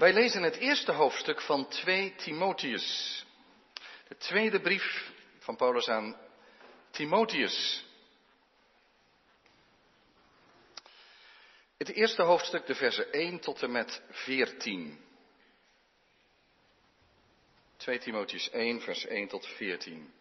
Wij lezen het eerste hoofdstuk van 2 Timotheus. De tweede brief van Paulus aan Timotheus. Het eerste hoofdstuk, de versen 1 tot en met 14. 2 Timotheus 1, vers 1 tot 14.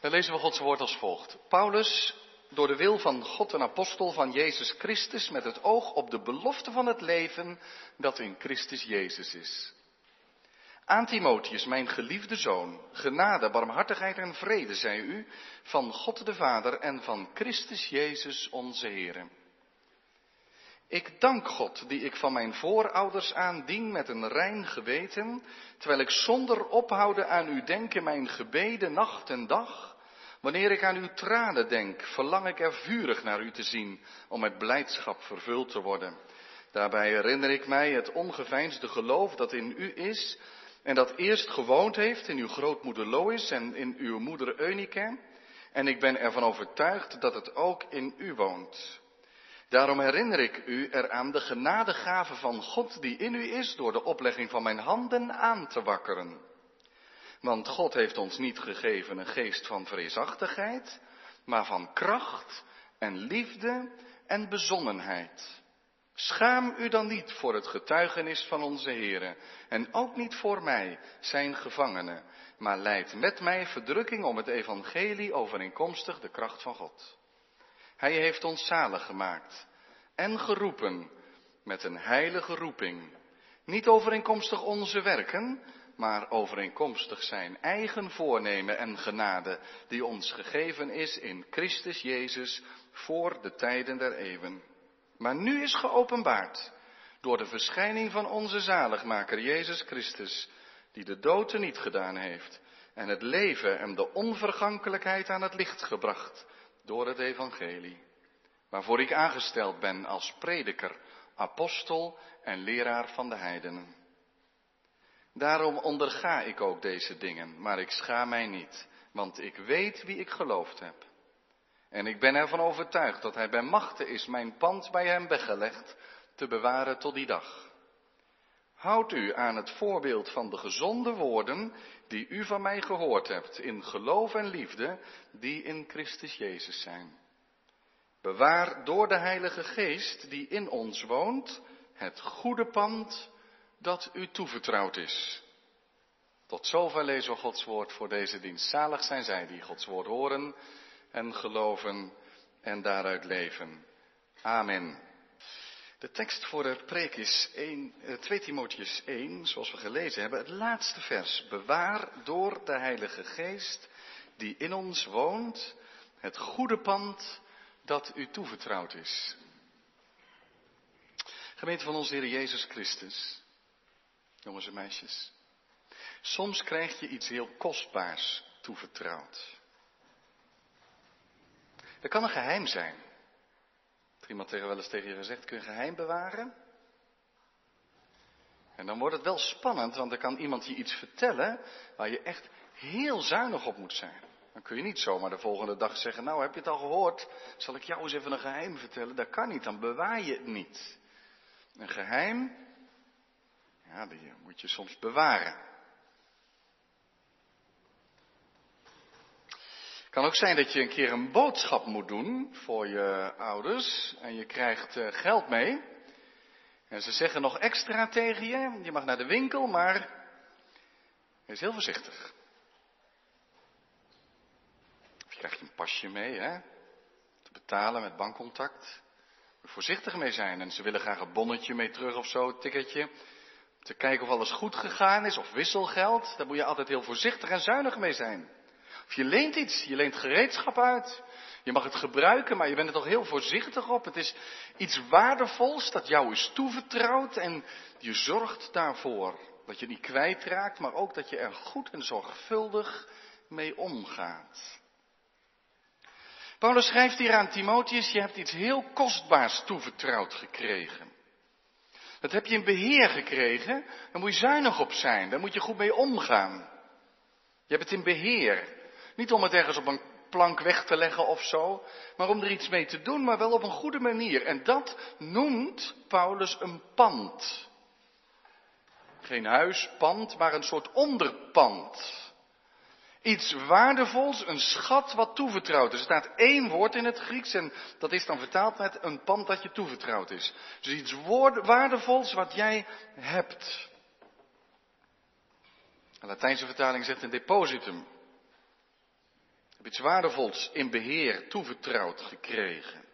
Dan lezen we Gods woord als volgt. Paulus, door de wil van God een apostel van Jezus Christus, met het oog op de belofte van het leven dat in Christus Jezus is. Aan Timotheus, mijn geliefde zoon, genade, barmhartigheid en vrede zij u van God de Vader en van Christus Jezus onze Heer. Ik dank God, die ik van mijn voorouders aandien met een rein geweten, terwijl ik zonder ophouden aan u denk in mijn gebeden nacht en dag. Wanneer ik aan uw tranen denk, verlang ik er vurig naar u te zien, om met blijdschap vervuld te worden. Daarbij herinner ik mij het ongeveinsde geloof dat in u is, en dat eerst gewoond heeft in uw grootmoeder Lois en in uw moeder Eunike, en ik ben ervan overtuigd dat het ook in u woont. Daarom herinner ik u eraan de genadegave van God die in u is door de oplegging van mijn handen aan te wakkeren. Want God heeft ons niet gegeven een geest van vreesachtigheid, maar van kracht en liefde en bezonnenheid. Schaam u dan niet voor het getuigenis van onze Here en ook niet voor mij, zijn gevangene, maar leid met mij verdrukking om het evangelie overeenkomstig de kracht van God. Hij heeft ons zalig gemaakt en geroepen met een heilige roeping. Niet overeenkomstig onze werken, maar overeenkomstig zijn eigen voornemen en genade, die ons gegeven is in Christus Jezus voor de tijden der eeuwen. Maar nu is geopenbaard door de verschijning van onze zaligmaker Jezus Christus, die de dood niet gedaan heeft en het leven en de onvergankelijkheid aan het licht gebracht door het evangelie waarvoor ik aangesteld ben als prediker, apostel en leraar van de heidenen. Daarom onderga ik ook deze dingen, maar ik schaam mij niet, want ik weet wie ik geloofd heb. En ik ben ervan overtuigd dat hij bij machte is mijn pand bij hem weggelegd te bewaren tot die dag. Houd u aan het voorbeeld van de gezonde woorden die u van mij gehoord hebt, in geloof en liefde, die in Christus Jezus zijn. Bewaar door de Heilige Geest die in ons woont het goede pand dat u toevertrouwd is. Tot zover lezen we Gods woord voor deze dienst. Zalig zijn zij die Gods woord horen en geloven en daaruit leven. Amen. De tekst voor de preek is 1, 2 Timotheus 1, zoals we gelezen hebben, het laatste vers. Bewaar door de Heilige Geest die in ons woont het goede pand dat u toevertrouwd is. Gemeente van onze Heer Jezus Christus, jongens en meisjes. Soms krijg je iets heel kostbaars toevertrouwd. Dat kan een geheim zijn. Heeft iemand tegen wel eens tegen je gezegd, kun je geheim bewaren? En dan wordt het wel spannend, want dan kan iemand je iets vertellen waar je echt heel zuinig op moet zijn. Dan kun je niet zomaar de volgende dag zeggen, nou heb je het al gehoord, zal ik jou eens even een geheim vertellen? Dat kan niet, dan bewaar je het niet. Een geheim, ja, die moet je soms bewaren. Kan ook zijn dat je een keer een boodschap moet doen voor je ouders en je krijgt eh, geld mee. En ze zeggen nog extra tegen je, je mag naar de winkel, maar is heel voorzichtig krijg je een pasje mee, hè? Te betalen met bankcontact. Moet voorzichtig mee zijn. En ze willen graag een bonnetje mee terug of zo, een ticketje. Te kijken of alles goed gegaan is, of wisselgeld. Daar moet je altijd heel voorzichtig en zuinig mee zijn. Of je leent iets, je leent gereedschap uit. Je mag het gebruiken, maar je bent er toch heel voorzichtig op. Het is iets waardevols dat jou is toevertrouwd en je zorgt daarvoor dat je niet kwijtraakt, maar ook dat je er goed en zorgvuldig mee omgaat. Paulus schrijft hier aan Timotheus, je hebt iets heel kostbaars toevertrouwd gekregen. Dat heb je in beheer gekregen, daar moet je zuinig op zijn, daar moet je goed mee omgaan. Je hebt het in beheer. Niet om het ergens op een plank weg te leggen of zo, maar om er iets mee te doen, maar wel op een goede manier. En dat noemt Paulus een pand. Geen huis, pand, maar een soort onderpand. Iets waardevols, een schat wat toevertrouwd is. Er staat één woord in het Grieks en dat is dan vertaald met een pand dat je toevertrouwd is. Dus iets waardevols wat jij hebt. De Latijnse vertaling zegt een depositum. Heb iets waardevols in beheer toevertrouwd gekregen.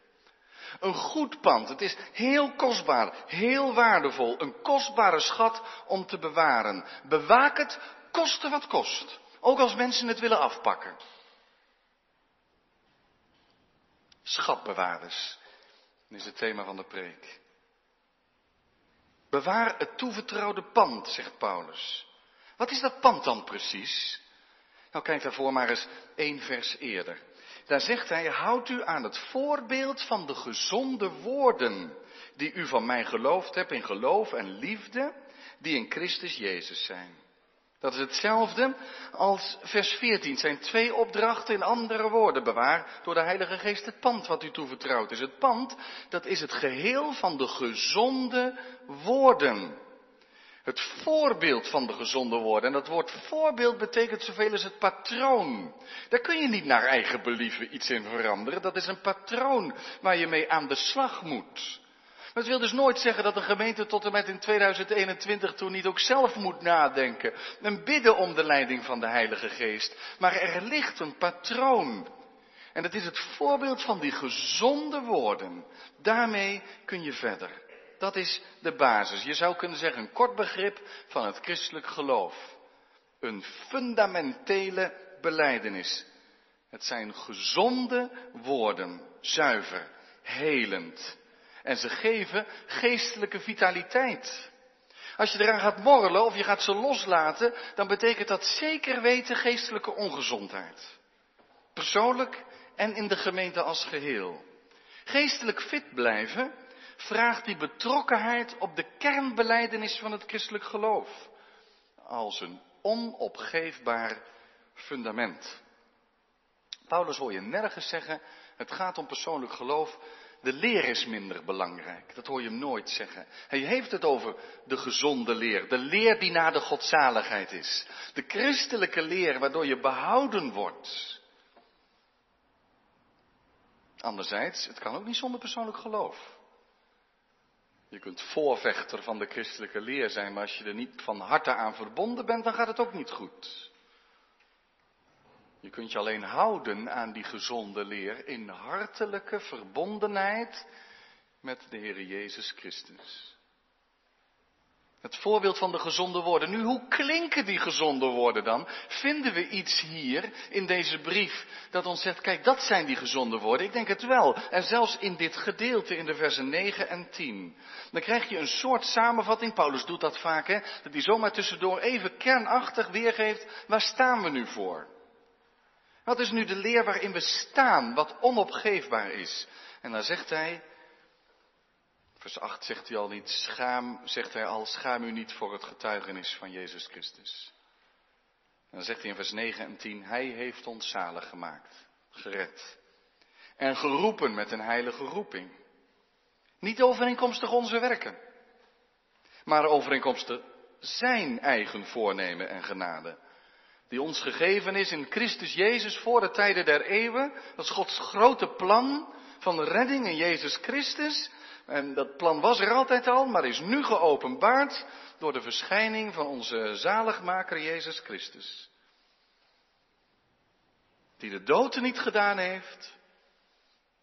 Een goed pand, het is heel kostbaar, heel waardevol, een kostbare schat om te bewaren. Bewaak het, koste wat kost. Ook als mensen het willen afpakken. Schatbewaarders, is het thema van de preek. Bewaar het toevertrouwde pand, zegt Paulus. Wat is dat pand dan precies? Nou, kijk daarvoor maar eens één vers eerder. Daar zegt hij, houd u aan het voorbeeld van de gezonde woorden die u van mij geloofd hebt in geloof en liefde, die in Christus Jezus zijn. Dat is hetzelfde als vers 14. Het zijn twee opdrachten in andere woorden. Bewaar door de Heilige Geest het pand wat u toevertrouwd is. Het pand, dat is het geheel van de gezonde woorden. Het voorbeeld van de gezonde woorden. En dat woord voorbeeld betekent zoveel als het patroon. Daar kun je niet naar eigen believen iets in veranderen. Dat is een patroon waar je mee aan de slag moet. Maar het wil dus nooit zeggen dat de gemeente tot en met in 2021 toen niet ook zelf moet nadenken. En bidden om de leiding van de Heilige Geest. Maar er ligt een patroon. En dat is het voorbeeld van die gezonde woorden. Daarmee kun je verder. Dat is de basis. Je zou kunnen zeggen een kort begrip van het christelijk geloof. Een fundamentele beleidenis. Het zijn gezonde woorden, zuiver, helend. En ze geven geestelijke vitaliteit. Als je eraan gaat morrelen of je gaat ze loslaten, dan betekent dat zeker weten geestelijke ongezondheid. Persoonlijk en in de gemeente als geheel. Geestelijk fit blijven vraagt die betrokkenheid op de kernbeleidenis van het christelijk geloof. Als een onopgeefbaar fundament. Paulus hoor je nergens zeggen, het gaat om persoonlijk geloof, de leer is minder belangrijk. Dat hoor je hem nooit zeggen. Hij heeft het over de gezonde leer, de leer die naar de godzaligheid is. De christelijke leer waardoor je behouden wordt. Anderzijds, het kan ook niet zonder persoonlijk geloof. Je kunt voorvechter van de christelijke leer zijn, maar als je er niet van harte aan verbonden bent, dan gaat het ook niet goed. Je kunt je alleen houden aan die gezonde leer in hartelijke verbondenheid met de Heer Jezus Christus. Het voorbeeld van de gezonde woorden. Nu, hoe klinken die gezonde woorden dan? Vinden we iets hier in deze brief dat ons zegt, kijk, dat zijn die gezonde woorden? Ik denk het wel. En zelfs in dit gedeelte in de versen 9 en 10. Dan krijg je een soort samenvatting. Paulus doet dat vaak, hè? Dat hij zomaar tussendoor even kernachtig weergeeft, waar staan we nu voor? Wat is nu de leer waarin we staan, wat onopgeefbaar is? En dan zegt hij, Vers 8 zegt hij al niet, schaam, zegt hij al, schaam u niet voor het getuigenis van Jezus Christus. Dan zegt hij in vers 9 en 10, hij heeft ons zalig gemaakt, gered. En geroepen met een heilige roeping. Niet overeenkomstig onze werken, maar overeenkomstig zijn eigen voornemen en genade. Die ons gegeven is in Christus Jezus voor de tijden der eeuwen. Dat is Gods grote plan van redding in Jezus Christus. En dat plan was er altijd al, maar is nu geopenbaard door de verschijning van onze zaligmaker Jezus Christus. Die de dood niet gedaan heeft,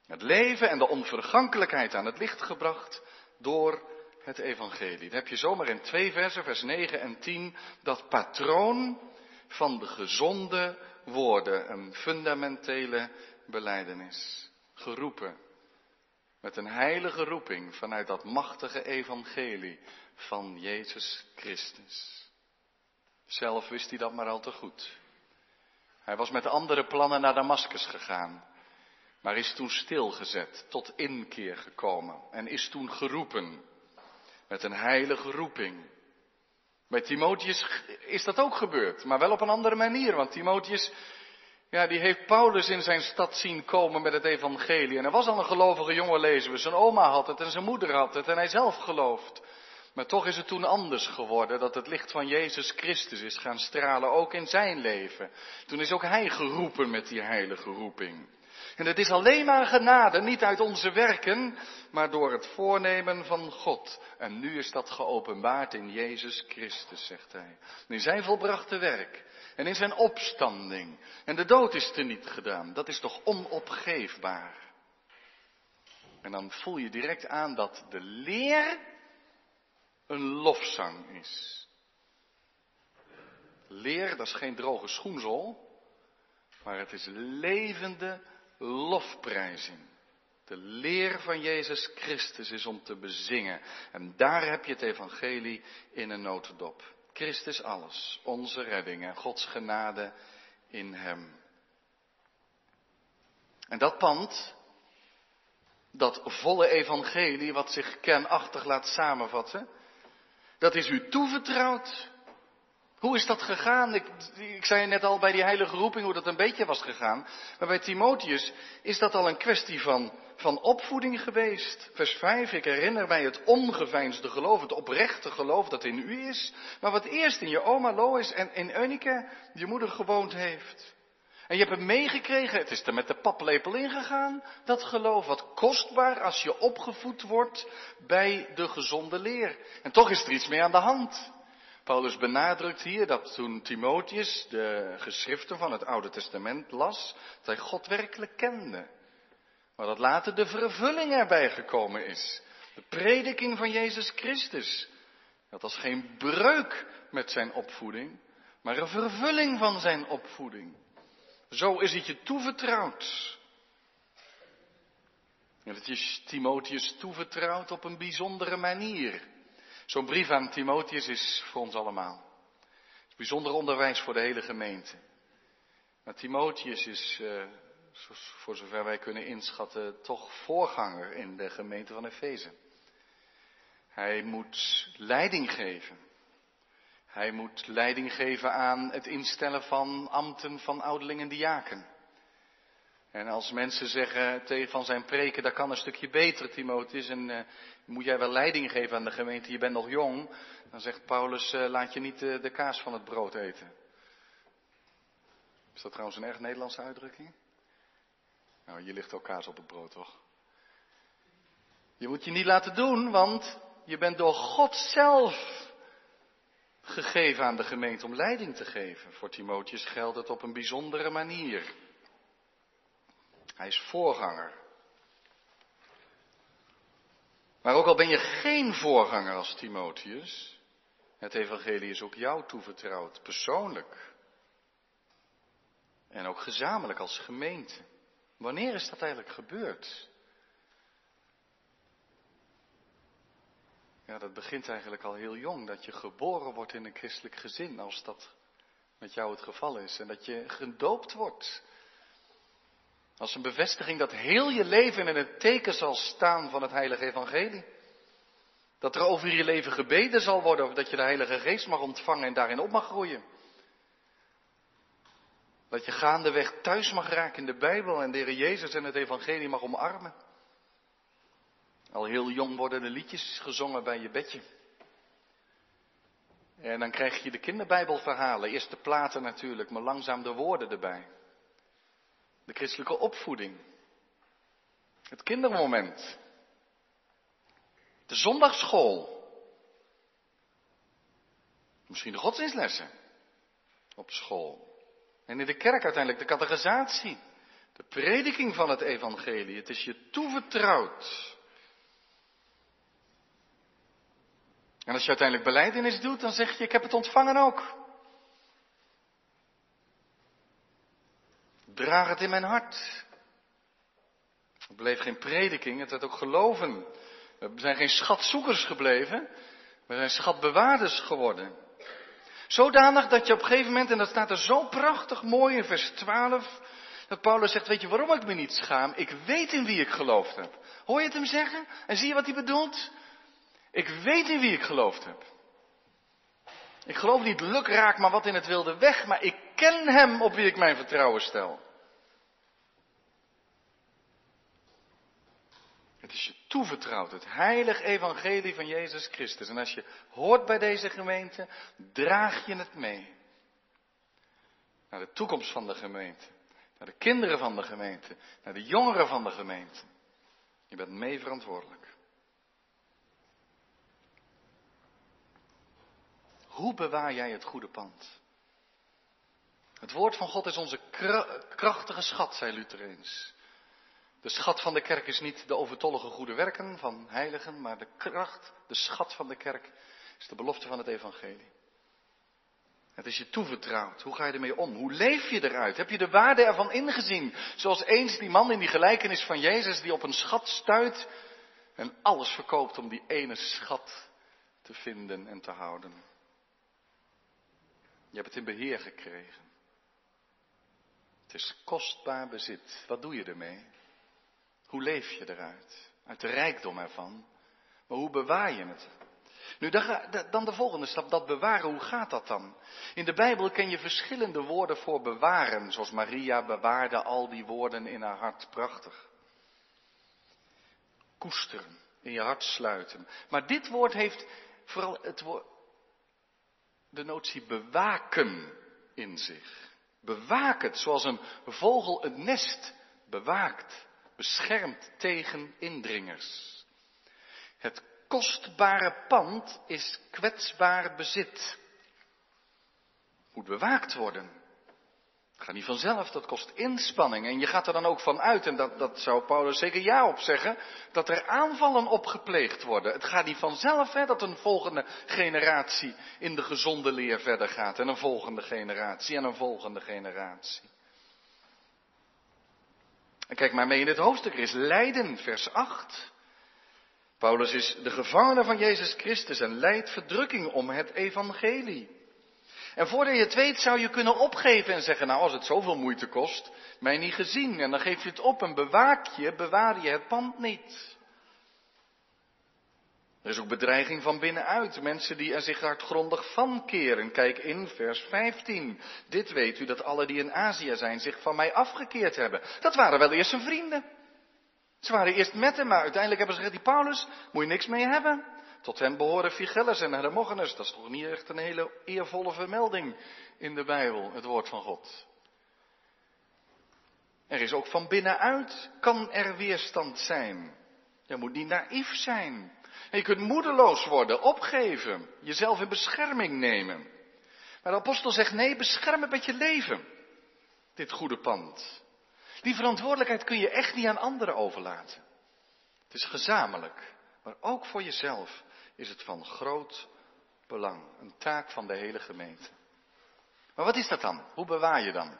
het leven en de onvergankelijkheid aan het licht gebracht door het evangelie. Dan heb je zomaar in twee versen, vers 9 en 10, dat patroon van de gezonde woorden, een fundamentele beleidenis. Geroepen met een heilige roeping vanuit dat machtige evangelie van Jezus Christus. Zelf wist hij dat maar al te goed. Hij was met andere plannen naar Damascus gegaan, maar is toen stilgezet, tot inkeer gekomen en is toen geroepen met een heilige roeping. Bij Timotheus is dat ook gebeurd, maar wel op een andere manier, want Timotheus ja, die heeft Paulus in zijn stad zien komen met het evangelie. En er was al een gelovige jongen, lezen we. Zijn oma had het en zijn moeder had het en hij zelf gelooft. Maar toch is het toen anders geworden dat het licht van Jezus Christus is gaan stralen, ook in zijn leven. Toen is ook hij geroepen met die heilige roeping. En het is alleen maar genade, niet uit onze werken, maar door het voornemen van God. En nu is dat geopenbaard in Jezus Christus, zegt hij. In zijn volbrachte werk en in zijn opstanding. En de dood is er niet gedaan. Dat is toch onopgeefbaar. En dan voel je direct aan dat de leer een lofzang is. Leer, dat is geen droge schoenzel, maar het is levende lofprijzing. De leer van Jezus Christus is om te bezingen. En daar heb je het evangelie in een notendop. Christus alles, onze redding en Gods genade in Hem. En dat pand, dat volle evangelie wat zich kernachtig laat samenvatten, dat is u toevertrouwd. Hoe is dat gegaan? Ik, ik zei net al bij die heilige roeping hoe dat een beetje was gegaan. Maar bij Timotheus is dat al een kwestie van, van opvoeding geweest. Vers 5, ik herinner mij het ongeveinsde geloof, het oprechte geloof dat in u is. Maar wat eerst in je oma Lois en in Eunike, je moeder, gewoond heeft. En je hebt het meegekregen, het is er met de paplepel ingegaan, dat geloof. Wat kostbaar als je opgevoed wordt bij de gezonde leer. En toch is er iets mee aan de hand. Paulus benadrukt hier dat toen Timotheus de geschriften van het Oude Testament las, dat hij God werkelijk kende. Maar dat later de vervulling erbij gekomen is. De prediking van Jezus Christus. Dat was geen breuk met zijn opvoeding, maar een vervulling van zijn opvoeding. Zo is het je toevertrouwd. En het is Timotheus toevertrouwd op een bijzondere manier. Zo'n brief aan Timotheus is voor ons allemaal. Is bijzonder onderwijs voor de hele gemeente. Maar Timotheus is, uh, voor zover wij kunnen inschatten, toch voorganger in de gemeente van Efeze. Hij moet leiding geven. Hij moet leiding geven aan het instellen van ambten van ouderling en diaken. En als mensen zeggen tegen van zijn preken, dat kan een stukje beter, Timotheus, en uh, moet jij wel leiding geven aan de gemeente, je bent nog jong, dan zegt Paulus, uh, laat je niet uh, de kaas van het brood eten. Is dat trouwens een erg Nederlandse uitdrukking? Nou, je ligt ook kaas op het brood, toch? Je moet je niet laten doen, want je bent door God zelf gegeven aan de gemeente om leiding te geven. Voor Timotheus geldt het op een bijzondere manier. Hij is voorganger. Maar ook al ben je geen voorganger als Timotheus, het evangelie is ook jou toevertrouwd, persoonlijk. En ook gezamenlijk als gemeente. Wanneer is dat eigenlijk gebeurd? Ja, dat begint eigenlijk al heel jong, dat je geboren wordt in een christelijk gezin, als dat met jou het geval is. En dat je gedoopt wordt als een bevestiging dat heel je leven in het teken zal staan van het Heilige Evangelie. Dat er over je leven gebeden zal worden, dat je de Heilige Geest mag ontvangen en daarin op mag groeien. Dat je gaandeweg thuis mag raken in de Bijbel en de Heer Jezus en het Evangelie mag omarmen. Al heel jong worden de liedjes gezongen bij je bedje. En dan krijg je de kinderbijbelverhalen, eerst de platen natuurlijk, maar langzaam de woorden erbij. De christelijke opvoeding. Het kindermoment. De zondagsschool. Misschien de godsdienstlessen op school. En in de kerk uiteindelijk de catechisatie. De prediking van het evangelie. Het is je toevertrouwd. En als je uiteindelijk beleidenis doet, dan zeg je, ik heb het ontvangen ook. Draag het in mijn hart. Het bleef geen prediking, het werd ook geloven. We zijn geen schatzoekers gebleven, we zijn schatbewaarders geworden. Zodanig dat je op een gegeven moment, en dat staat er zo prachtig mooi in vers 12, dat Paulus zegt, weet je waarom ik me niet schaam? Ik weet in wie ik geloofd heb. Hoor je het hem zeggen? En zie je wat hij bedoelt? Ik weet in wie ik geloofd heb. Ik geloof niet lukraak, maar wat in het wilde weg, maar ik ken hem op wie ik mijn vertrouwen stel. Het is je toevertrouwd. Het heilig evangelie van Jezus Christus. En als je hoort bij deze gemeente, draag je het mee. Naar de toekomst van de gemeente. Naar de kinderen van de gemeente. Naar de jongeren van de gemeente. Je bent mee verantwoordelijk. Hoe bewaar jij het goede pand? Het woord van God is onze krachtige schat, zei Luther eens. De schat van de kerk is niet de overtollige goede werken van heiligen, maar de kracht, de schat van de kerk is de belofte van het evangelie. Het is je toevertrouwd. Hoe ga je ermee om? Hoe leef je eruit? Heb je de waarde ervan ingezien? Zoals eens die man in die gelijkenis van Jezus die op een schat stuit en alles verkoopt om die ene schat te vinden en te houden. Je hebt het in beheer gekregen. Het is kostbaar bezit. Wat doe je ermee? Hoe leef je eruit? Uit de rijkdom ervan. Maar hoe bewaar je het? Nu, dan de volgende stap, dat bewaren, hoe gaat dat dan? In de Bijbel ken je verschillende woorden voor bewaren, zoals Maria bewaarde al die woorden in haar hart. Prachtig. Koesteren, in je hart sluiten. Maar dit woord heeft vooral het woord, de notie bewaken in zich. Bewaak het, zoals een vogel het nest bewaakt, beschermt tegen indringers. Het kostbare pand is kwetsbaar bezit. Moet bewaakt worden. Dat gaat niet vanzelf, dat kost inspanning. En je gaat er dan ook van uit, en dat, dat zou Paulus zeker ja op zeggen, dat er aanvallen op gepleegd worden. Het gaat niet vanzelf hè, dat een volgende generatie in de gezonde leer verder gaat. En een volgende generatie en een volgende generatie. En kijk maar mee in dit hoofdstuk, er is lijden, vers 8. Paulus is de gevangene van Jezus Christus en leidt verdrukking om het evangelie. En voordat je het weet zou je kunnen opgeven en zeggen, nou als het zoveel moeite kost, mij niet gezien. En dan geef je het op en bewaak je, bewaar je het pand niet. Er is ook bedreiging van binnenuit. Mensen die er zich hardgrondig van keren. Kijk in vers 15. Dit weet u dat alle die in Azië zijn zich van mij afgekeerd hebben. Dat waren wel eerst zijn vrienden. Ze waren eerst met hem, maar uiteindelijk hebben ze gezegd, die Paulus, moet je niks mee hebben. Tot hen behoren Phygellus en Hermogenes. Dat is toch niet echt een hele eervolle vermelding in de Bijbel, het woord van God. Er is ook van binnenuit, kan er weerstand zijn. Je moet niet naïef zijn. Je kunt moedeloos worden, opgeven, jezelf in bescherming nemen. Maar de apostel zegt nee, bescherm het met je leven. Dit goede pand. Die verantwoordelijkheid kun je echt niet aan anderen overlaten. Het is gezamenlijk, maar ook voor jezelf is het van groot belang. Een taak van de hele gemeente. Maar wat is dat dan? Hoe bewaar je dan?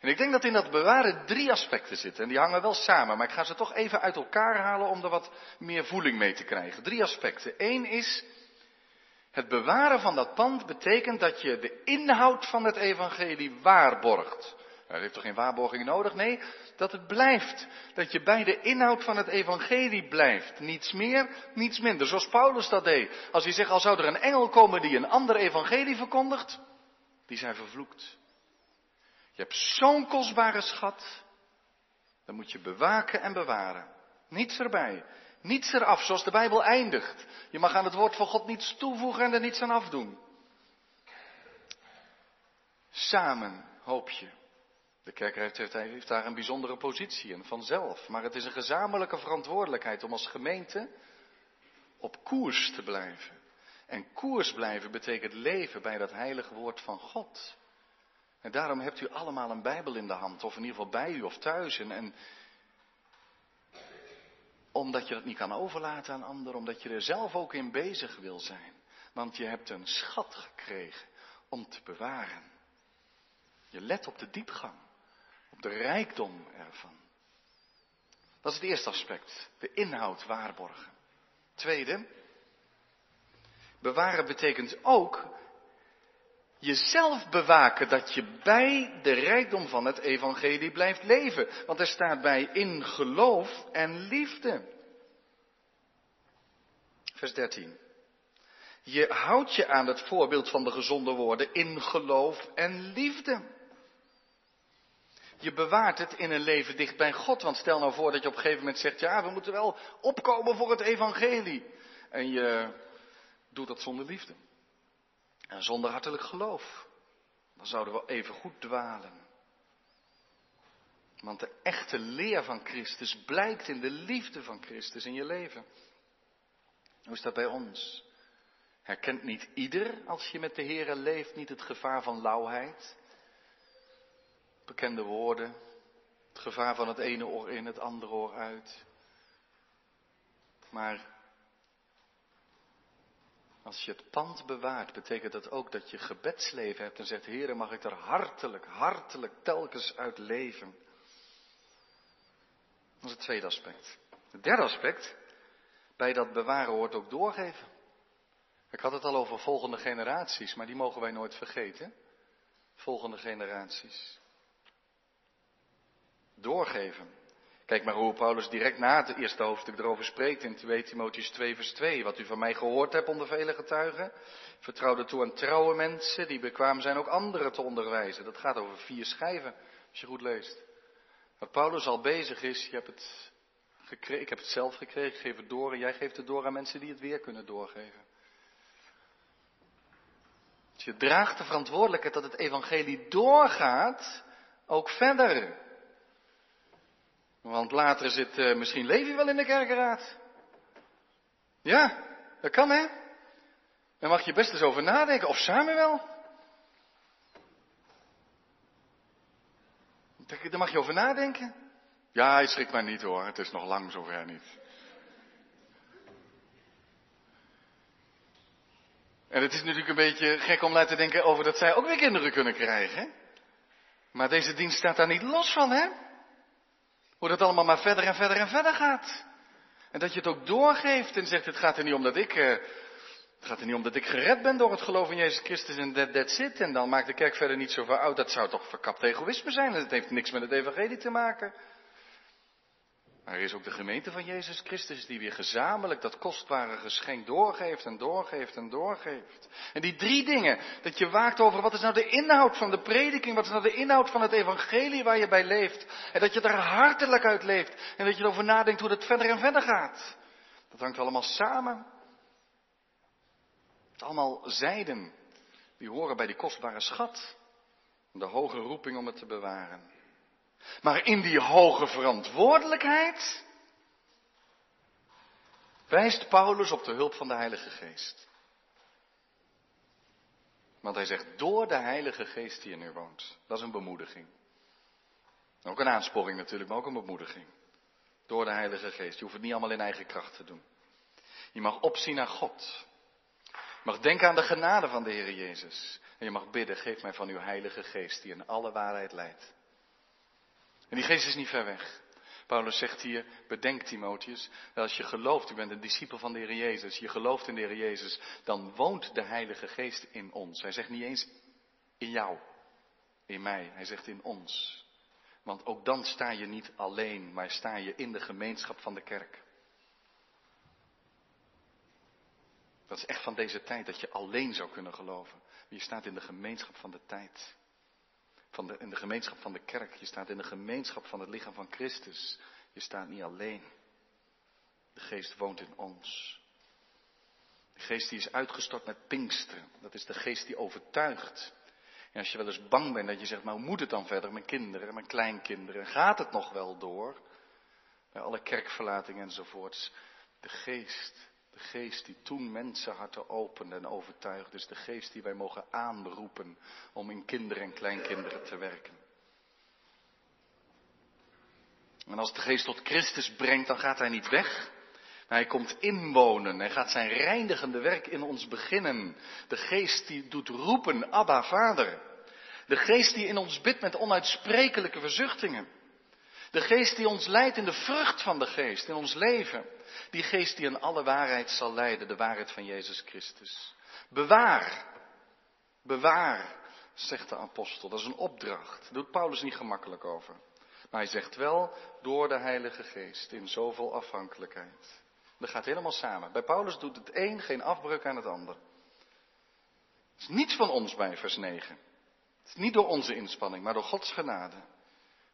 En ik denk dat in dat bewaren drie aspecten zitten. En die hangen wel samen, maar ik ga ze toch even uit elkaar halen om er wat meer voeling mee te krijgen. Drie aspecten. Eén is, het bewaren van dat pand betekent dat je de inhoud van het evangelie waarborgt. Dat heeft toch geen waarborging nodig? Nee, dat het blijft. Dat je bij de inhoud van het evangelie blijft. Niets meer, niets minder. Zoals Paulus dat deed. Als hij zegt, al zou er een engel komen die een ander evangelie verkondigt, die zijn vervloekt. Je hebt zo'n kostbare schat, dan moet je bewaken en bewaren. Niets erbij, niets eraf, zoals de Bijbel eindigt. Je mag aan het woord van God niets toevoegen en er niets aan afdoen. Samen hoop je de kerk heeft, heeft, daar een bijzondere positie en vanzelf. Maar het is een gezamenlijke verantwoordelijkheid om als gemeente op koers te blijven. En koers blijven betekent leven bij dat heilige woord van God. En daarom hebt u allemaal een Bijbel in de hand, of in ieder geval bij u of thuis. En, en omdat je het niet kan overlaten aan anderen, omdat je er zelf ook in bezig wil zijn. Want je hebt een schat gekregen om te bewaren. Je let op de diepgang op de rijkdom ervan. Dat is het eerste aspect, de inhoud waarborgen. Tweede, bewaren betekent ook jezelf bewaken dat je bij de rijkdom van het evangelie blijft leven. Want er staat bij in geloof en liefde. Vers 13. Je houdt je aan het voorbeeld van de gezonde woorden in geloof en liefde. Je bewaart het in een leven dicht bij God. Want stel nou voor dat je op een gegeven moment zegt, ja, we moeten wel opkomen voor het evangelie. En je doet dat zonder liefde. En zonder hartelijk geloof. Dan zouden we even goed dwalen. Want de echte leer van Christus blijkt in de liefde van Christus in je leven. Hoe is dat bij ons? Herkent niet ieder, als je met de Here leeft, niet het gevaar van lauwheid? Bekende woorden, het gevaar van het ene oor in, het andere oor uit. Maar als je het pand bewaart, betekent dat ook dat je gebedsleven hebt en zegt, Heer, mag ik er hartelijk, hartelijk telkens uit leven. Dat is het tweede aspect. Het derde aspect, bij dat bewaren hoort ook doorgeven. Ik had het al over volgende generaties, maar die mogen wij nooit vergeten. Volgende generaties. Doorgeven. Kijk maar hoe Paulus direct na het eerste hoofdstuk erover spreekt in 2 Timotheus 2 vers 2. Wat u van mij gehoord hebt onder vele getuigen. Vertrouw toe aan trouwe mensen die bekwaam zijn ook anderen te onderwijzen. Dat gaat over vier schijven, als je goed leest. Wat Paulus al bezig is, je hebt het gekregen, ik heb het zelf gekregen, geef het door en jij geeft het door aan mensen die het weer kunnen doorgeven. Dus je draagt de verantwoordelijkheid dat het evangelie doorgaat, ook verder. Want later zit uh, misschien Levi wel in de kerkenraad. Ja, dat kan hè. Daar mag je best eens over nadenken. Of Samuel. Daar mag je over nadenken. Ja, hij schrikt maar niet hoor. Het is nog lang zover niet. En het is natuurlijk een beetje gek om laten denken over dat zij ook weer kinderen kunnen krijgen. Maar deze dienst staat daar niet los van, hè? Hoe dat allemaal maar verder en verder en verder gaat. En dat je het ook doorgeeft en zegt, het gaat er niet om dat ik, uh, het gaat er niet om dat ik gered ben door het geloof in Jezus Christus en that, that's it. En dan maakt de kerk verder niet zoveel uit. Dat zou toch verkapt egoïsme zijn. En het heeft niks met het evangelie te maken. Maar er is ook de gemeente van Jezus Christus die weer gezamenlijk dat kostbare geschenk doorgeeft en doorgeeft en doorgeeft. En die drie dingen, dat je waakt over wat is nou de inhoud van de prediking, wat is nou de inhoud van het evangelie waar je bij leeft. En dat je er hartelijk uit leeft en dat je erover nadenkt hoe het verder en verder gaat. Dat hangt allemaal samen. Het allemaal zijden, die horen bij die kostbare schat. De hoge roeping om het te bewaren. Maar in die hoge verantwoordelijkheid wijst Paulus op de hulp van de Heilige Geest. Want hij zegt, door de Heilige Geest die in u woont. Dat is een bemoediging. Ook een aansporing natuurlijk, maar ook een bemoediging. Door de Heilige Geest. Je hoeft het niet allemaal in eigen kracht te doen. Je mag opzien naar God. Je mag denken aan de genade van de Heer Jezus. En je mag bidden, geef mij van uw Heilige Geest die in alle waarheid leidt. En die geest is niet ver weg. Paulus zegt hier, bedenk Timotheus, als je gelooft, u bent een discipel van de Heer Jezus, je gelooft in de Heer Jezus, dan woont de Heilige Geest in ons. Hij zegt niet eens in jou, in mij, hij zegt in ons. Want ook dan sta je niet alleen, maar sta je in de gemeenschap van de kerk. Dat is echt van deze tijd dat je alleen zou kunnen geloven. Je staat in de gemeenschap van de tijd van de, in de gemeenschap van de kerk. Je staat in de gemeenschap van het lichaam van Christus. Je staat niet alleen. De geest woont in ons. De geest die is uitgestort met Pinksteren. Dat is de geest die overtuigt. En als je wel eens bang bent dat je zegt, maar hoe moet het dan verder? Mijn kinderen, mijn kleinkinderen. Gaat het nog wel door? Bij alle kerkverlatingen enzovoorts. De geest de geest die toen mensenharten opende en overtuigde, is de geest die wij mogen aanroepen om in kinderen en kleinkinderen te werken. En als de geest tot Christus brengt, dan gaat hij niet weg. Maar hij komt inwonen. Hij gaat zijn reinigende werk in ons beginnen. De geest die doet roepen, Abba, Vader. De geest die in ons bidt met onuitsprekelijke verzuchtingen. De geest die ons leidt in de vrucht van de geest, in ons leven. Die geest die in alle waarheid zal leiden, de waarheid van Jezus Christus. Bewaar, bewaar, zegt de apostel. Dat is een opdracht. Daar doet Paulus niet gemakkelijk over. Maar hij zegt wel, door de Heilige Geest, in zoveel afhankelijkheid. Dat gaat helemaal samen. Bij Paulus doet het een geen afbreuk aan het ander. Het is niets van ons bij vers 9. Het is niet door onze inspanning, maar door Gods genade.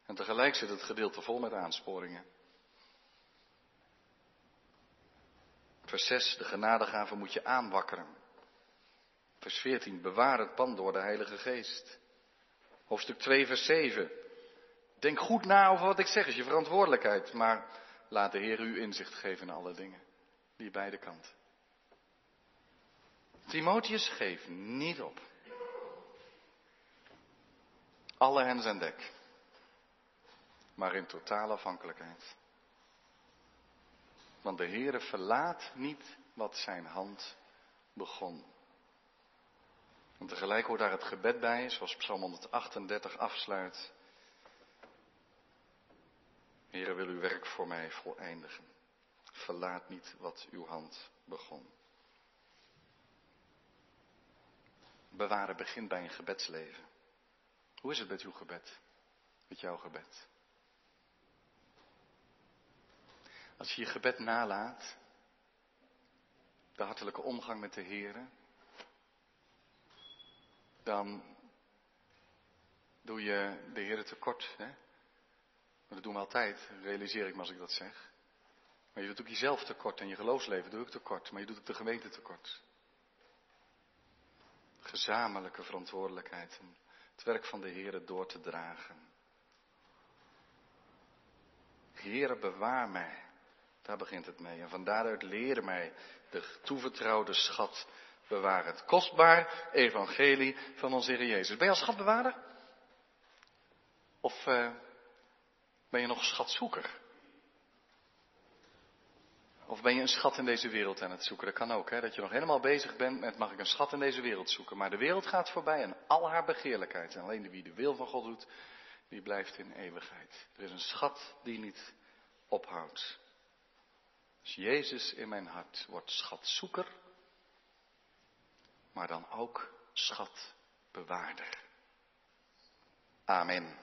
En tegelijk zit het gedeelte vol met aansporingen. Vers 6, de genadegave moet je aanwakkeren. Vers 14, bewaar het pand door de Heilige Geest. Hoofdstuk 2, vers 7. Denk goed na over wat ik zeg, is je verantwoordelijkheid. Maar laat de Heer u inzicht geven in alle dingen. Die beide kanten. Timotheus, geef niet op. Alle hens aan dek. Maar in totale afhankelijkheid. Want de Heere verlaat niet wat zijn hand begon. En tegelijk hoort daar het gebed bij, zoals Psalm 138 afsluit. Heere, wil uw werk voor mij voleindigen. Verlaat niet wat uw hand begon. Bewaren begint bij een gebedsleven. Hoe is het met uw gebed? Met jouw gebed? Als je je gebed nalaat, de hartelijke omgang met de Heer, dan doe je de Heer tekort. Hè? Dat doen we altijd, realiseer ik me als ik dat zeg. Maar je doet ook jezelf tekort en je geloofsleven doe ik tekort, maar je doet ook de gemeente tekort. Gezamenlijke verantwoordelijkheid om het werk van de Heer door te dragen. Heere, bewaar mij. Daar begint het mee. En van daaruit leren mij de toevertrouwde schat bewaren. Het kostbaar evangelie van onze Heer Jezus. Ben je als schatbewaarder? Of uh, ben je nog schatzoeker? Of ben je een schat in deze wereld aan het zoeken? Dat kan ook, hè? dat je nog helemaal bezig bent met mag ik een schat in deze wereld zoeken. Maar de wereld gaat voorbij en al haar begeerlijkheid. En alleen wie de wil van God doet, die blijft in eeuwigheid. Er is een schat die niet ophoudt. Dus Jezus in mijn hart wordt schatzoeker, maar dan ook schatbewaarder. Amen.